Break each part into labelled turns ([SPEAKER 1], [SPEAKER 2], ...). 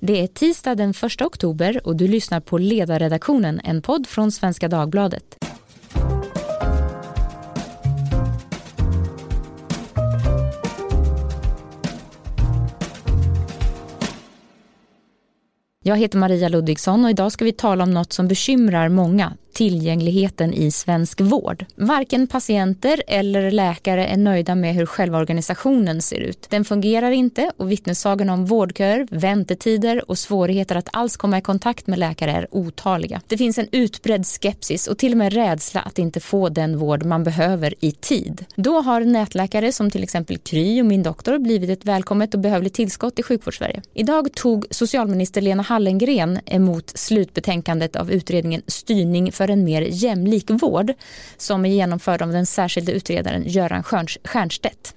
[SPEAKER 1] Det är tisdag den 1 oktober och du lyssnar på Ledarredaktionen, en podd från Svenska Dagbladet. Jag heter Maria Ludvigsson och idag ska vi tala om något som bekymrar många, tillgängligheten i svensk vård. Varken patienter eller läkare är nöjda med hur själva organisationen ser ut. Den fungerar inte och vittnessagan om vårdköer, väntetider och svårigheter att alls komma i kontakt med läkare är otaliga. Det finns en utbredd skepsis och till och med rädsla att inte få den vård man behöver i tid. Då har nätläkare som till exempel Kry och Min doktor blivit ett välkommet och behövligt tillskott i sjukvårdssverige. Idag tog socialminister Lena Hallengren emot slutbetänkandet av utredningen Styrning för en mer jämlik vård som är genomförd av den särskilde utredaren Göran Stiernstedt.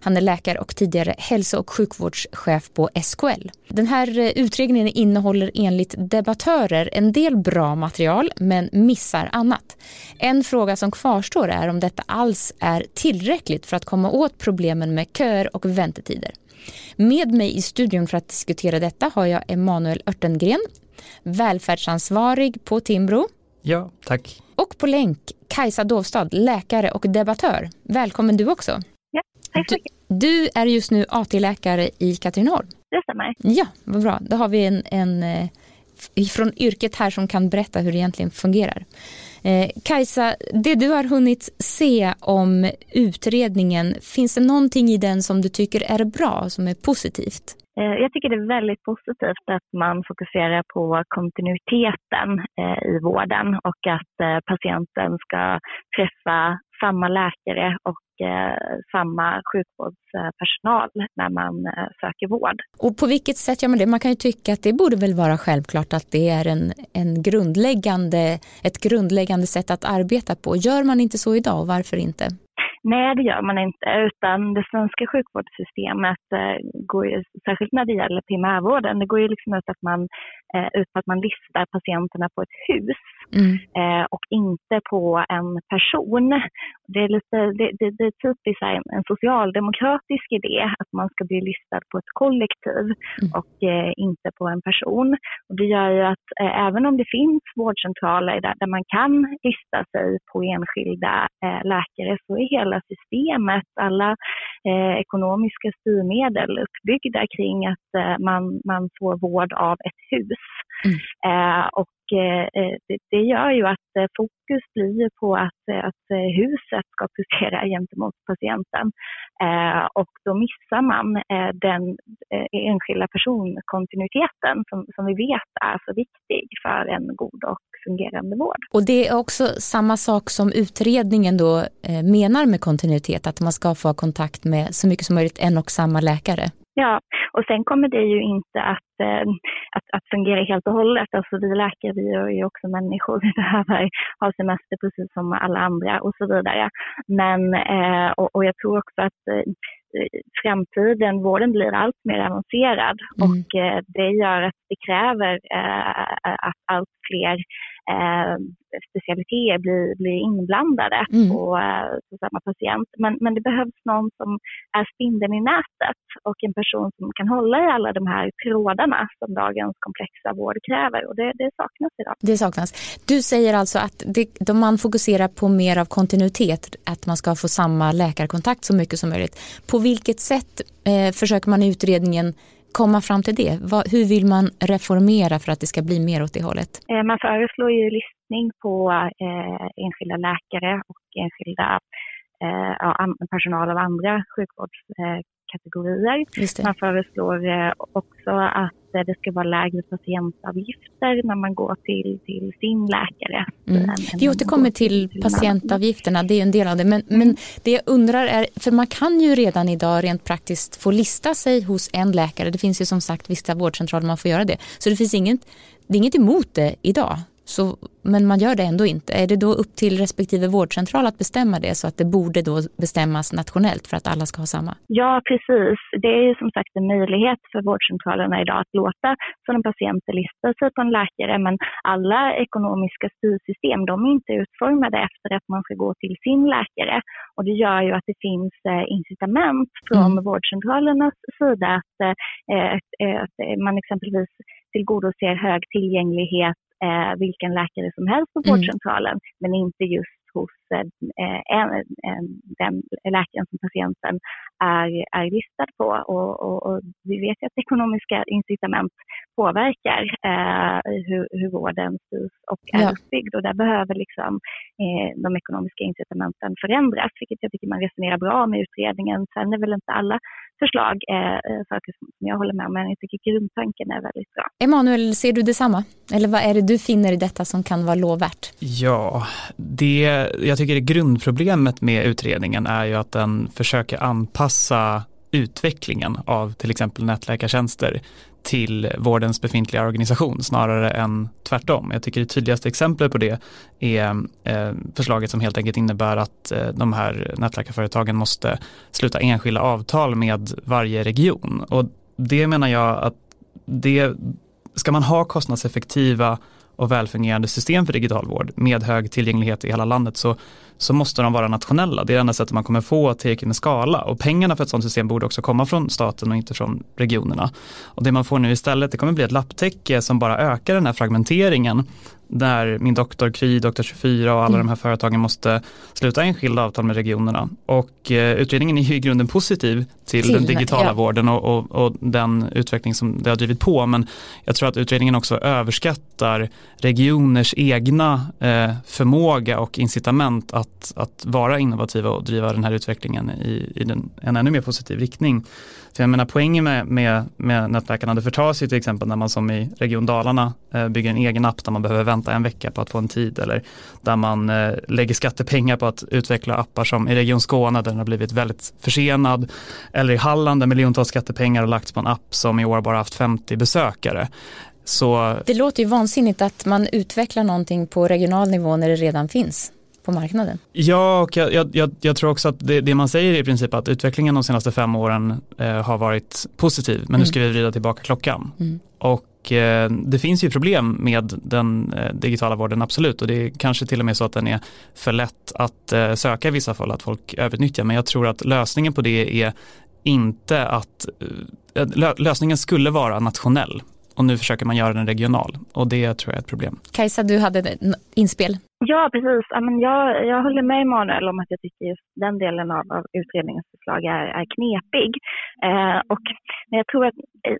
[SPEAKER 1] Han är läkare och tidigare hälso och sjukvårdschef på SKL. Den här eh, utredningen innehåller enligt debattörer en del bra material men missar annat. En fråga som kvarstår är om detta alls är tillräckligt för att komma åt problemen med köer och väntetider. Med mig i studion för att diskutera detta har jag Emanuel Örtengren, välfärdsansvarig på Timbro.
[SPEAKER 2] Ja, tack.
[SPEAKER 1] Och på länk Kajsa Dovstad, läkare och debattör. Välkommen du också.
[SPEAKER 3] Ja, tack så mycket.
[SPEAKER 1] Du, du är just nu AT-läkare i Katrineholm.
[SPEAKER 3] Det stämmer.
[SPEAKER 1] Ja, vad bra. Då har vi en, en eh, från yrket här som kan berätta hur det egentligen fungerar. Eh, Kajsa, det du har hunnit se om utredningen, finns det någonting i den som du tycker är bra, som är positivt?
[SPEAKER 3] Eh, jag tycker det är väldigt positivt att man fokuserar på kontinuiteten eh, i vården och att eh, patienten ska träffa samma läkare och samma sjukvårdspersonal när man söker vård.
[SPEAKER 1] Och på vilket sätt gör man det? Man kan ju tycka att det borde väl vara självklart att det är en, en grundläggande, ett grundläggande sätt att arbeta på. Gör man inte så idag och varför inte?
[SPEAKER 3] Nej, det gör man inte, utan det svenska sjukvårdssystemet eh, går ju, särskilt när det gäller primärvården, det går ju liksom ut, att man, eh, ut på att man listar patienterna på ett hus mm. eh, och inte på en person. Det är, lite, det, det, det är typiskt en, en, socialdemokratisk idé att man ska bli listad på ett kollektiv mm. och eh, inte på en person. Och det gör ju att eh, även om det finns vårdcentraler där, där man kan lista sig på enskilda eh, läkare så är hela hela systemet, alla eh, ekonomiska styrmedel uppbyggda kring att eh, man, man får vård av ett hus. Mm. Eh, och eh, eh, det, det, gör ju att eh, fokus blir på att, att huset ska prestera gentemot patienten. och då missar man den enskilda personkontinuiteten som, som vi vet är så viktig för en god och fungerande vård.
[SPEAKER 1] Och det är också samma sak som utredningen då menar med kontinuitet, att man ska få kontakt med så mycket som möjligt en och samma läkare.
[SPEAKER 3] Ja, och sen kommer det ju inte att, eh, att, att fungera helt och hållet. Alltså vi läkare, vi är ju också människor, vi behöver ha semester precis som alla andra och så vidare. Men, eh, och, och jag tror också att eh, framtiden, vården blir allt mer avancerad mm. och det gör att det kräver att allt fler eh, specialiteter blir, blir inblandade mm. på, eh, på, samma patient. Men, men det behövs någon som är spindeln i nätet och en person som kan hålla i alla de här trådarna som dagens komplexa vård kräver och det, det saknas idag.
[SPEAKER 1] Det saknas. Du säger alltså att det, man fokuserar på mer av kontinuitet, att man ska få samma läkarkontakt så mycket som möjligt. På vilket sätt eh, försöker man i utredningen komma fram till det? hur vill man reformera för att det ska bli mer åt det hållet?
[SPEAKER 3] Eh, man föreslår ju listning på eh, enskilda läkare och enskilda eh, personal av andra sjukvårdskategorier. Man föreslår också att det ska vara lägre patientavgifter när man går till, till sin läkare.
[SPEAKER 1] Mm. Vi återkommer till, till patientavgifterna, det är en del av det. Men, mm. men det jag undrar är, för man kan ju redan idag rent praktiskt få lista sig hos en läkare. Det finns ju som sagt vissa vårdcentraler man får göra det. Så det finns inget, det är inget emot det idag Så, men man gör det ändå inte. Är det då upp till respektive vårdcentral att bestämma det så att det borde då bestämmas nationellt för att alla ska ha samma?
[SPEAKER 3] Ja, precis. Det är ju som sagt en möjlighet för vårdcentralerna idag att låta sådana patienter lista sig på en läkare men alla ekonomiska styrsystem de är inte utformade efter att man ska gå till sin läkare och det gör ju att det finns eh, incitament från mm. vårdcentralernas sida att, eh, att man exempelvis tillgodoser hög tillgänglighet eh, vilken läkare som helst på mm. vårdcentralen, men inte just hos eh, en, en, den läkaren som patienten är, är listad på. Och, och, och vi vet ju att ekonomiska incitament påverkar eh, hur, hur vården styrs och är ja. uppbyggd. Och där behöver liksom, eh, de ekonomiska incitamenten förändras, vilket jag tycker man resonerar bra om i utredningen. Sen är väl inte alla förslag eh, saker som jag håller med om, men jag tycker grundtanken är väldigt bra.
[SPEAKER 1] Emanuel, ser du detsamma? Eller vad är det du finner i detta som kan vara lovvärt?
[SPEAKER 2] Ja, det jag tycker är grundproblemet med utredningen är ju att den försöker anpassa utvecklingen av till exempel nätläkartjänster till vårdens befintliga organisation snarare än tvärtom. Jag tycker det tydligaste exemplet på det är eh, förslaget som helt enkelt innebär att eh, de här nätläkarföretagen måste sluta enskilda avtal med varje region och det menar jag att det ska man ha kostnadseffektiva och välfungerande system för digital vård med hög tillgänglighet i hela landet så, så måste de vara nationella. Det är det enda sättet man kommer få tillräckligt med skala och pengarna för ett sådant system borde också komma från staten och inte från regionerna. Och det man får nu istället det kommer bli ett lapptäcke som bara ökar den här fragmenteringen där min doktor Kry, Doktor 24 och alla mm. de här företagen måste sluta enskilda avtal med regionerna. Och eh, utredningen är ju i grunden positiv till, till den digitala ja. vården och, och, och, den utveckling som det har drivit på. Men jag tror att utredningen också överskattar regioners egna eh, förmåga och incitament att, att vara innovativa och driva den här utvecklingen i, i den, en ännu mer positiv riktning. Så jag menar poängen med, med, med nätläkarna det förtas ju till exempel när man som i Region Dalarna eh, bygger en egen app där man behöver vänta en vecka på att få en tid eller där man eh, lägger skattepengar på att utveckla appar som i Region Skåne där den har blivit väldigt försenad eller i Halland där miljontals skattepengar har lagts på en app som i år bara haft 50 besökare.
[SPEAKER 1] Så... Det låter ju vansinnigt att man utvecklar någonting på regional nivå när det redan finns på marknaden.
[SPEAKER 2] Ja, och jag, jag, jag tror också att det, det, man säger är i princip att utvecklingen de senaste fem åren eh, har varit positiv, men mm. nu ska vi vrida tillbaka klockan. Mm. Och eh, det finns ju problem med den eh, digitala vården, absolut, och det är kanske till och med så att den är för lätt att eh, söka i vissa fall, att folk överutnyttjar, men jag tror att lösningen på det är inte att eh, lösningen skulle vara nationell och nu försöker man göra den regional och det tror jag är ett problem.
[SPEAKER 1] Kajsa, du hade ett inspel.
[SPEAKER 3] Ja, precis. jag, jag håller med Emanuel om att jag tycker just den delen av, av utredningens förslag är, är knepig. Eh, och, jag tror att i,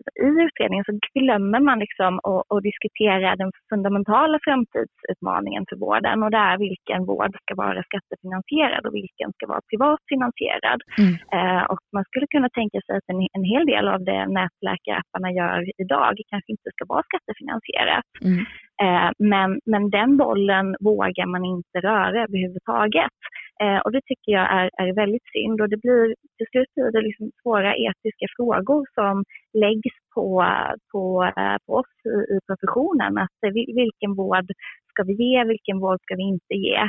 [SPEAKER 3] utredningen så glömmer man liksom att, att, diskutera den fundamentala framtidsutmaningen för vården och det är vilken vård ska vara skattefinansierad och vilken ska vara privatfinansierad. Mm. Eh, och man skulle kunna tänka sig att en, en hel del av det nätläkarapparna gör idag kanske inte ska vara skattefinansierat. Mm. Eh, men, men den bollen vågar man inte röra överhuvudtaget. Eh, och det tycker jag är, är väldigt synd och det blir till slut blir det liksom svåra etiska frågor som läggs på, på, eh, på oss i, i professionen. Att eh, vilken vård ska vi ge, vilken vård ska vi inte ge?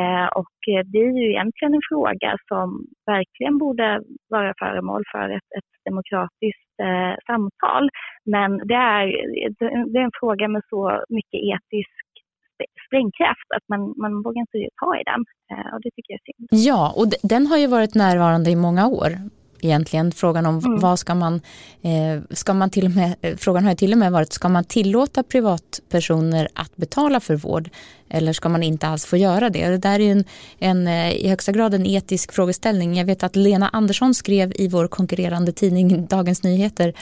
[SPEAKER 3] Eh, och eh, det är ju egentligen en fråga som verkligen borde vara föremål för ett, ett demokratiskt eh, samtal. Men det är, det är en fråga med så mycket etisk sprängkraft att man, man vågar inte ta i den. Eh, och det tycker jag är synd.
[SPEAKER 1] Ja, och den har ju varit närvarande i många år egentligen. Frågan om mm. vad ska man, eh, ska man till och med, eh, frågan har till och med varit, ska man tillåta privatpersoner att betala för vård eller ska man inte alls få göra det? Det där är ju en, en, eh, i högsta grad en etisk frågeställning. Jag vet att Lena Andersson skrev i vår konkurrerande tidning Dagens Nyheter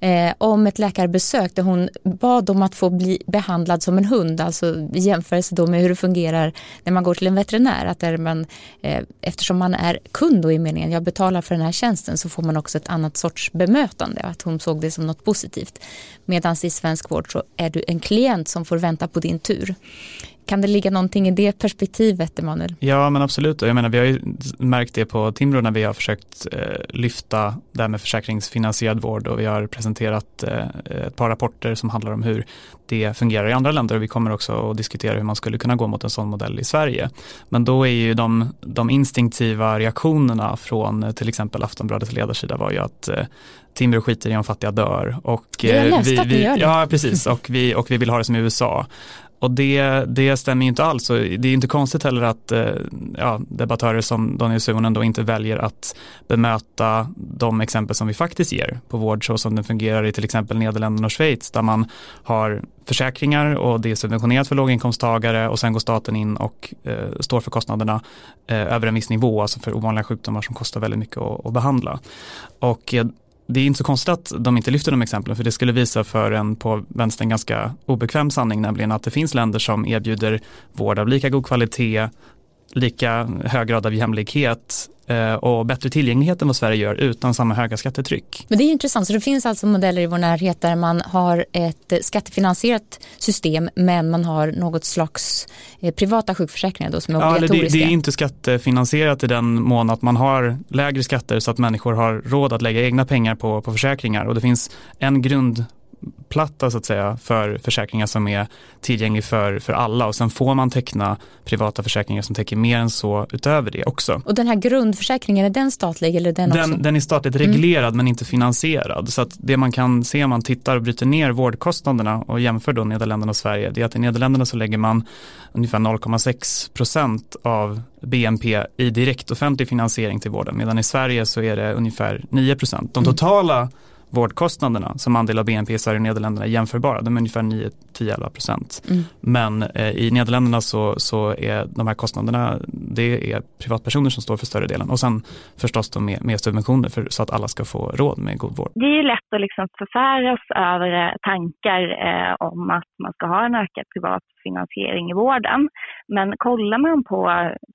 [SPEAKER 1] eh, om ett läkarbesök där hon bad om att få bli behandlad som en hund, alltså i jämförelse då med hur det fungerar när man går till en veterinär. Att där man, eh, eftersom man är kund då i meningen, jag betalar för den här tjänsten, så får man också ett annat sorts bemötande. Att hon såg det som något positivt. Medan i svensk vård så är du en klient som får vänta på din tur. Kan det ligga någonting i det perspektivet, Emanuel?
[SPEAKER 2] Ja, men absolut. Jag menar, vi har ju märkt det på Timbro när vi har försökt eh, lyfta det här med försäkringsfinansierad vård och vi har presenterat eh, ett par rapporter som handlar om hur det fungerar i andra länder och vi kommer också att diskutera hur man skulle kunna gå mot en sån modell i Sverige. Men då är ju de, de instinktiva reaktionerna från eh, till exempel Aftonbladets ledarsida var ju att eh, Timbro skiter i om fattiga dör. Och,
[SPEAKER 1] eh, vi, vi,
[SPEAKER 2] Ja, precis. Och vi, och vi vill ha det som i USA. Och det, det stämmer ju inte alls och det är inte konstigt heller att eh, ja, debattörer som Daniel Suhonen då inte väljer att bemöta de exempel som vi faktiskt ger på vård så som den fungerar i till exempel Nederländerna och Schweiz där man har försäkringar och det är subventionerat för låginkomsttagare och sen går staten in och eh, står för kostnaderna eh, över en viss nivå, alltså för ovanliga sjukdomar som kostar väldigt mycket att, att behandla. Och eh, det är inte så konstigt att de inte lyfter de exemplen för det skulle visa för en på vänstern ganska obekväm sanning, nämligen att det finns länder som erbjuder vård av lika god kvalitet, lika hög grad av jämlikhet och bättre tillgänglighet än vad Sverige gör utan samma höga skattetryck.
[SPEAKER 1] Men det är intressant, så det finns alltså modeller i vår närhet där man har ett skattefinansierat system men man har något slags eh, privata sjukförsäkringar då som är obligatoriska.
[SPEAKER 2] Ja, det, det är inte skattefinansierat i den mån att man har lägre skatter så att människor har råd att lägga egna pengar på, på försäkringar och det finns en grund platta så att säga för försäkringar som är tillgänglig för, för alla och sen får man teckna privata försäkringar som täcker mer än så utöver det också.
[SPEAKER 1] Och den här grundförsäkringen, är den statlig eller den,
[SPEAKER 2] den också? Den är statligt mm. reglerad mm. men inte finansierad så att det man kan se om man tittar och bryter ner vårdkostnaderna och jämför då Nederländerna och Sverige det är att i Nederländerna så lägger man ungefär 0,6 procent av BNP i direkt offentlig finansiering till vården medan i Sverige så är det ungefär 9 procent. De mm. totala mm vårdkostnaderna som andel av BNP i Sverige och Nederländerna är jämförbara. De är ungefär 9-10 procent. Mm. Men eh, i Nederländerna så, så är de här kostnaderna, det är privatpersoner som står för större delen. Och sen förstås då med, med subventioner för, så att alla ska få råd med god vård.
[SPEAKER 3] Det är ju lätt att liksom förfäras över eh, tankar eh, om att man ska ha en ökad privat finansiering i vården. Men kollar man på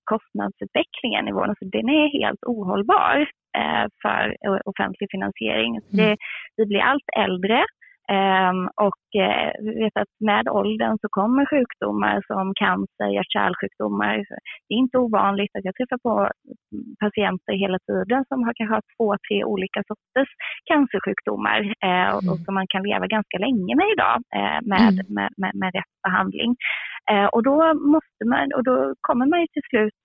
[SPEAKER 3] kostnadsutvecklingen i vården så den är helt ohållbar. Eh, för offentlig finansiering. Mm. Det, vi blir allt äldre Um, och uh, vi vet att med åldern så kommer sjukdomar som cancer, hjärt-kärlsjukdomar. Det är inte ovanligt att jag träffar på patienter hela tiden som har kanske två, tre olika sorters cancersjukdomar uh, mm. och som man kan leva ganska länge med idag med, mm. med, med, med, rätt behandling. Eh, och då måste man, och då kommer man ju till slut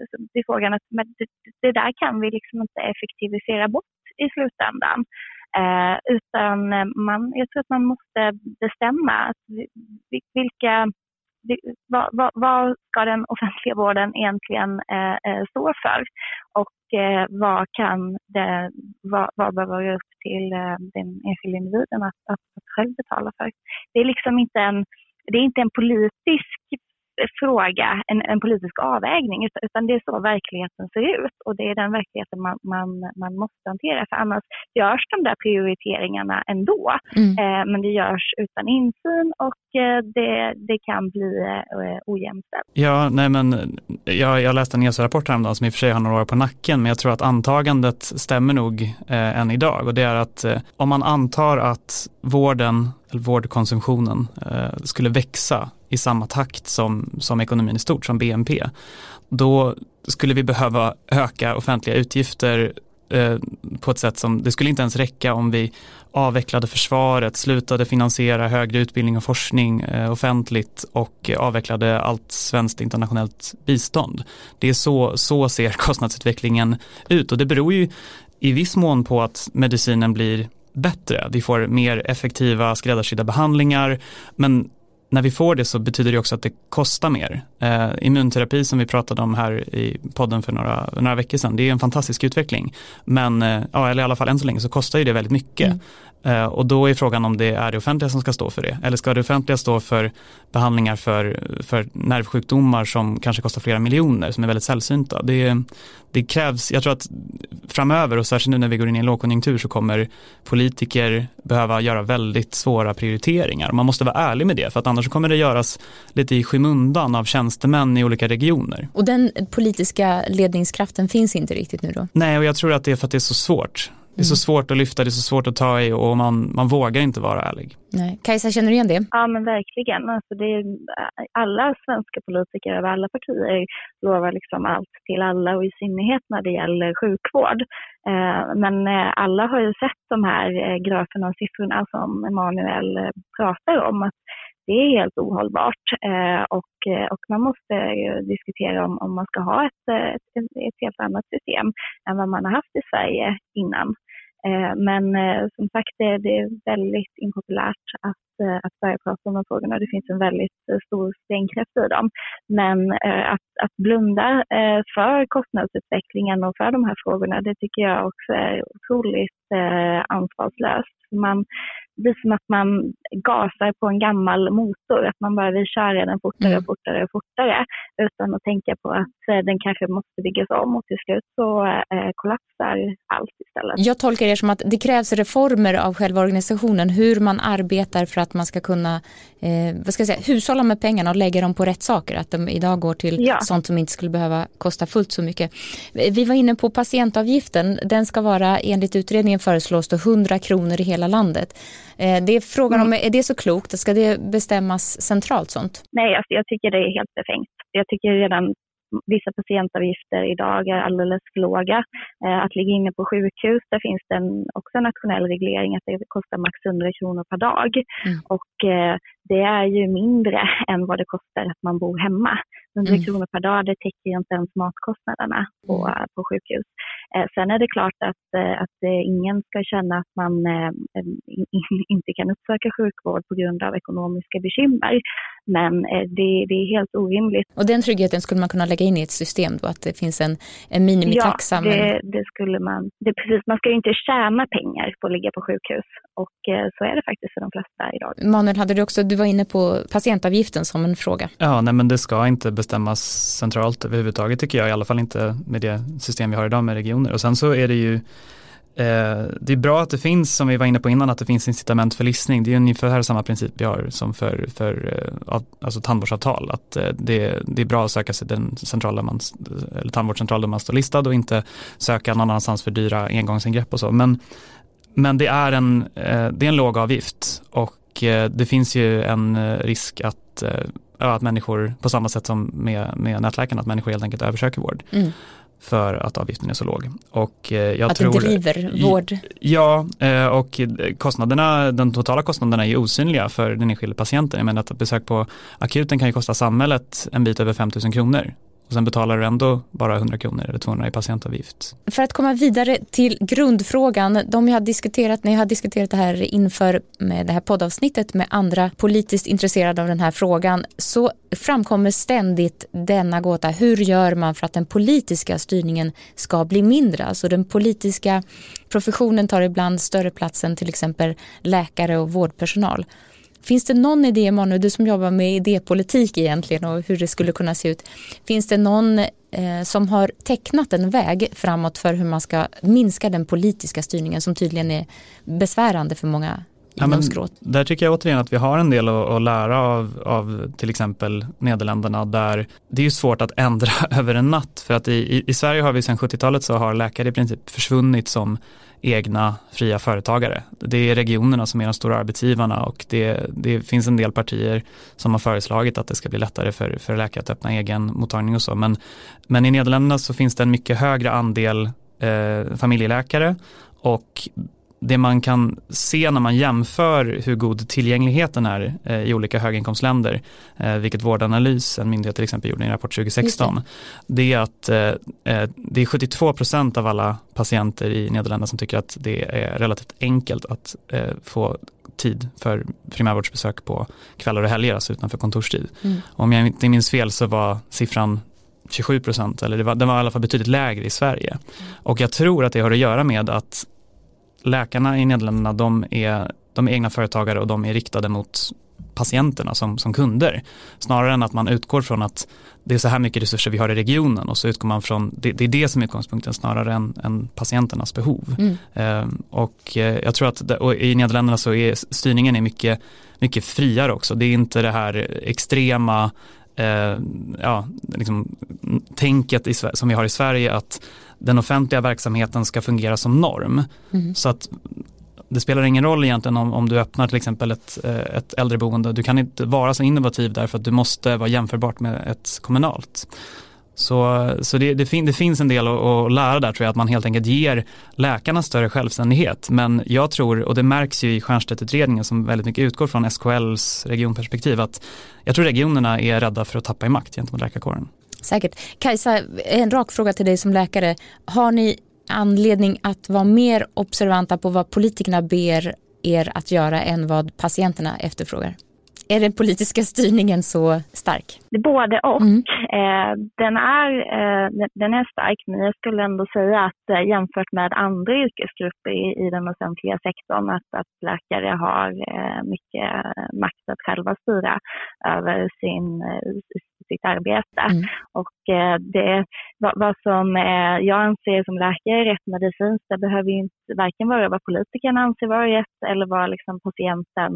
[SPEAKER 3] alltså, till frågan att det, det där kan vi liksom inte effektivisera bort i slutändan. Eh, utan eh, man, jag tror att man måste bestämma att vilka, vad, vad, vad ska den offentliga vården egentligen eh, eh, stå för? Och eh, vad kan det, vad, vad behöver vara upp till eh, den enskilda individen att, att, att själv betala för? Det är liksom inte en, det är inte en politisk fråga, en, en politisk avvägning, utan, utan, det är så verkligheten ser ut och det är den verkligheten man, man, man måste hantera. För annars görs de där prioriteringarna ändå, mm. eh, men det görs utan insyn och eh, det, det kan bli eh, ojämställt.
[SPEAKER 2] Ja, nej men jag, jag läste en ESO-rapport häromdagen som i och för sig har några år på nacken, men jag tror att antagandet stämmer nog eh, än idag och det är att eh, om man antar att vården eller vårdkonsumtionen eh, skulle växa i samma takt som, som ekonomin i stort, som BNP, då skulle vi behöva öka offentliga utgifter eh, på ett sätt som, det skulle inte ens räcka om vi avvecklade försvaret, slutade finansiera högre utbildning och forskning eh, offentligt och avvecklade allt svenskt internationellt bistånd. Det är så, så ser kostnadsutvecklingen ut och det beror ju i viss mån på att medicinen blir bättre. Vi får mer effektiva skräddarsydda behandlingar men när vi får det så betyder det också att det kostar mer. Eh, immunterapi som vi pratade om här i podden för några, några veckor sedan, det är en fantastisk utveckling. Men, eh, ja, eller i alla fall än så länge så kostar ju det väldigt mycket. Mm. Eh, och då är frågan om det är det offentliga som ska stå för det. Eller ska det offentliga stå för behandlingar för, för nervsjukdomar som kanske kostar flera miljoner, som är väldigt sällsynta. Det, det krävs, jag tror att framöver och särskilt nu när vi går in i en lågkonjunktur så kommer politiker behöva göra väldigt svåra prioriteringar. Man måste vara ärlig med det för att annars kommer det göras lite i skymundan av tjänstemän i olika regioner.
[SPEAKER 1] Och den politiska ledningskraften finns inte riktigt nu då?
[SPEAKER 2] Nej, och jag tror att det är för att det är så svårt Det är så svårt att lyfta, det är så svårt att ta i och man, man vågar inte vara ärlig.
[SPEAKER 1] Nej. Kajsa, känner du igen det?
[SPEAKER 3] Ja, men verkligen. Alltså det är, alla svenska politiker över alla partier lovar liksom allt till alla och i synnerhet när det gäller sjukvård. Eh, men eh, alla har ju sett de här eh, graferna och siffrorna som Emanuel pratar om. Att det är helt ohållbart och, och man måste diskutera om, om man ska ha ett, ett, ett helt annat system än vad man har haft i Sverige innan. Eh, men eh, som sagt, det, det är väldigt impopulärt att eh, att börja prata om de frågorna. Det finns en väldigt stor stenkraft i dem. Men att, att blunda för kostnadsutvecklingen och för de här frågorna, det tycker jag också är otroligt ansvarslöst. Man, är som att man gasar på en gammal motor, att man bara vill köra den fortare och mm. fortare och fortare utan att tänka på att den kanske måste byggas om och till slut så kollapsar allt istället.
[SPEAKER 1] Jag tolkar det som att det krävs reformer av själva organisationen, hur man arbetar för att man ska kunna eh, vad ska jag säga, hushålla med pengarna och lägga dem på rätt saker. Att de idag går till ja. sånt som inte skulle behöva kosta fullt så mycket. Vi var inne på patientavgiften. Den ska vara enligt utredningen föreslås då 100 kronor i hela landet. Eh, det är frågan om, mm. är det så klokt? Ska det bestämmas centralt sånt?
[SPEAKER 3] Nej, alltså jag tycker det är helt befängt. Jag tycker redan vissa patientavgifter idag är alldeles för låga. Eh, att ligga inne på sjukhus, där finns det en, också en nationell reglering att det kostar max 100 kronor per dag. Mm. Och eh, det är ju mindre än vad det kostar att man bor hemma. 100 mm. kronor per dag, det täcker inte ens matkostnaderna på, mm. på sjukhus. Eh, sen är det klart att, eh, att eh, ingen ska känna att man eh, eh inte kan uppsöka sjukvård på grund av ekonomiska bekymmer. Men eh, det, det, är helt orimligt.
[SPEAKER 1] Och den tryggheten skulle man kunna lägga in i ett system då, att det finns en, en minimitaxa?
[SPEAKER 3] Ja, det, det skulle man. Det, precis, man ska ju inte tjäna pengar på att ligga på sjukhus och eh, så är det faktiskt för de flesta idag.
[SPEAKER 1] Manuel, hade du också, du var inne på patientavgiften som en fråga.
[SPEAKER 2] Ja, nej men det ska inte bestämmas centralt överhuvudtaget tycker jag, i alla fall inte med det system vi har idag med regioner. Och sen så är det ju Eh, det är bra att det finns, som vi var inne på innan, att det finns incitament för listning. Det är ungefär samma princip vi har som för, för eh, alltså tandvårdsavtal. Att eh, det, det är bra att söka sig den centrala man, eller tandvårdscentral där man står listad och inte söka någon annanstans för dyra engångsingrepp och så. Men, men det, är en, eh, det är en låg avgift och eh, det finns ju en risk att att människor, på samma sätt som med, med nätläkarna, att människor helt enkelt översöker vård. Mm. För att avgiften är så låg. Och eh, jag
[SPEAKER 1] att
[SPEAKER 2] tror,
[SPEAKER 1] det driver vård?
[SPEAKER 2] Ja, eh, och kostnaderna, de totala kostnaderna är osynliga för den enskilde patienten. Jag menar att ett besök på akuten kan ju kosta samhället en bit över 5 000 kronor och sen betalar du ändå bara 100 kronor eller 200 i patientavgift.
[SPEAKER 1] För att komma vidare till grundfrågan, de jag har diskuterat, när jag har diskuterat det här inför med det här poddavsnittet med andra politiskt intresserade av den här frågan så framkommer ständigt denna gåta. Hur gör man för att den politiska styrningen ska bli mindre? Alltså den politiska professionen tar ibland större plats än till exempel läkare och vårdpersonal. Finns det någon idé, Emanuel, du som jobbar med idépolitik egentligen och hur det skulle kunna se ut. Finns det någon eh, som har tecknat en väg framåt för hur man ska minska den politiska styrningen som tydligen är besvärande för många Ja, men,
[SPEAKER 2] där tycker jag återigen att vi har en del att, att lära av, av till exempel Nederländerna där det är svårt att ändra över en natt för att i, i Sverige har vi sedan 70-talet så har läkare i princip försvunnit som egna fria företagare. Det är regionerna som är de stora arbetsgivarna och det, det finns en del partier som har föreslagit att det ska bli lättare för, för läkare att öppna egen mottagning och så. Men, men i Nederländerna så finns det en mycket högre andel eh, familjeläkare och det man kan se när man jämför hur god tillgängligheten är eh, i olika höginkomstländer, eh, vilket Vårdanalys, en myndighet till exempel, gjorde i en rapport 2016, det. är att eh, det är 72 procent av alla patienter i Nederländerna som tycker att det är relativt enkelt att få tid för primärvårdsbesök på kvällar och helger, alltså utanför kontorstid. Mm. Om jag inte minns fel så var siffran 27 procent, eller det var, den var i alla fall betydligt lägre i Sverige. Mm. Och jag tror att det har att göra med att läkarna i Nederländerna de är, de är egna företagare och de är riktade mot patienterna som, som kunder. Snarare än att man utgår från att det är så här mycket resurser vi har i regionen och så utgår man från, det, det är det som är utgångspunkten snarare än, än patienternas behov. Mm. Ehm, och eh, jag tror att i Nederländerna så är styrningen är mycket, mycket friare också. Det är inte det här extrema eh, ja, liksom, tänket i, som vi har i Sverige att den offentliga verksamheten ska fungera som norm. Mm. Så att det spelar ingen roll egentligen om, om du öppnar till exempel ett, eh, ett äldreboende. Du kan inte vara så innovativ där för att du måste vara jämförbart med ett kommunalt. Så, så det, det, fin, det, finns en del att, att, lära där tror jag, att man helt enkelt ger läkarna större självständighet. Men jag tror, och det märks ju i Stiernstedtutredningen som väldigt mycket utgår från SKLs regionperspektiv, att jag tror regionerna är rädda för att tappa i makt gentemot läkarkåren.
[SPEAKER 1] Säkert. Kajsa, en rak fråga till dig som läkare. Har ni anledning att vara mer observanta på vad politikerna ber er att göra än vad patienterna efterfrågar? Är den politiska styrningen så stark?
[SPEAKER 3] Både och. Mm. Eh, den, är, eh, den är stark, men jag skulle ändå säga att eh, jämfört med andra yrkesgrupper i, i den offentliga sektorn, att, att läkare har mycket makt att själva styra över sin, sitt arbete. Mm. Och eh, det, vad, vad som jag anser som läkare är rätt medicinskt, det behöver ju inte varken vara vad politikerna anser vara rätt eller vad liksom patienten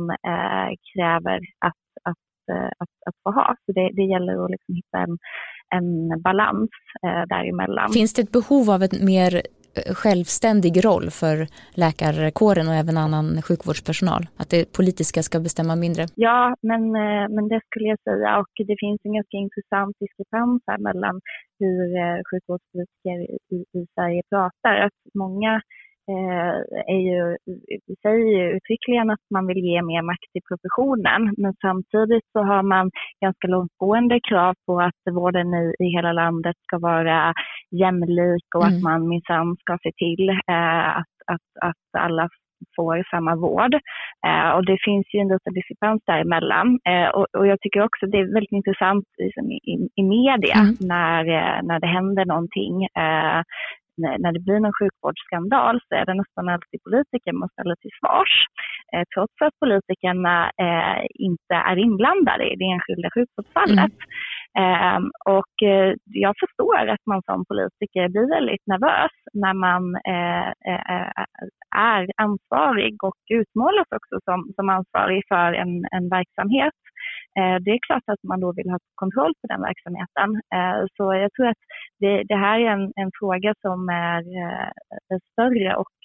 [SPEAKER 3] kräver att, att, att, att få ha. Så det, det gäller att liksom hitta en, en balans eh, däremellan.
[SPEAKER 1] Finns det ett behov av en mer eh, Eh, självständig roll för läkarkåren och även annan sjukvårdspersonal? Att det politiska ska bestämma mindre?
[SPEAKER 3] Ja, men, eh, men det skulle jag säga och det finns en ganska intressant diskrepans här mellan hur eh, sjukvårdspolitiker i, i Sverige pratar. Att många Eh, är ju, säger ju uttryckligen att man vill ge mer makt till professionen. Men samtidigt så har man ganska långtgående krav på att vården i, i hela landet ska vara jämlik och mm. att man minsann ska se till eh, att, att, att alla får samma vård. Eh, och det finns ju en liten diskrepans däremellan. Eh, och, och jag tycker också det är väldigt intressant liksom, i, i media mm. när, eh, när det händer någonting. Eh, när det blir en sjukvårdsskandal så är det nästan alltid politiker man ställer till svars. Eh, trots att politikerna eh, inte är inblandade i det enskilda sjukvårdsfallet. Mm. Ehm, och eh, jag förstår att man som politiker blir väldigt nervös när man eh, eh, är ansvarig och utmålas också som, som ansvarig för en, en verksamhet. Det är klart att man då vill ha kontroll på den verksamheten. Så jag tror att det, det här är en, en, fråga som är större och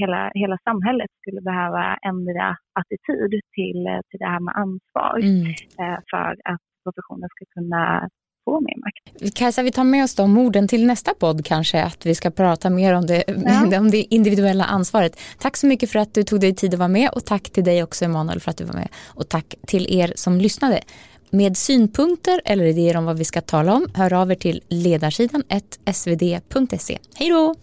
[SPEAKER 3] hela, hela samhället skulle behöva ändra attityd till, till det här med ansvar mm. för att professionen ska kunna få mer makt.
[SPEAKER 1] Kajsa, vi tar med oss de orden till nästa podd kanske, att vi ska prata mer om det, ja. om det individuella ansvaret. Tack så mycket för att du tog dig tid att vara med och tack till dig också Emanuel för att du var med och tack till er som lyssnade. Med synpunkter eller idéer om vad vi ska tala om, hör av er till ledarsidan svd.se. Hej då!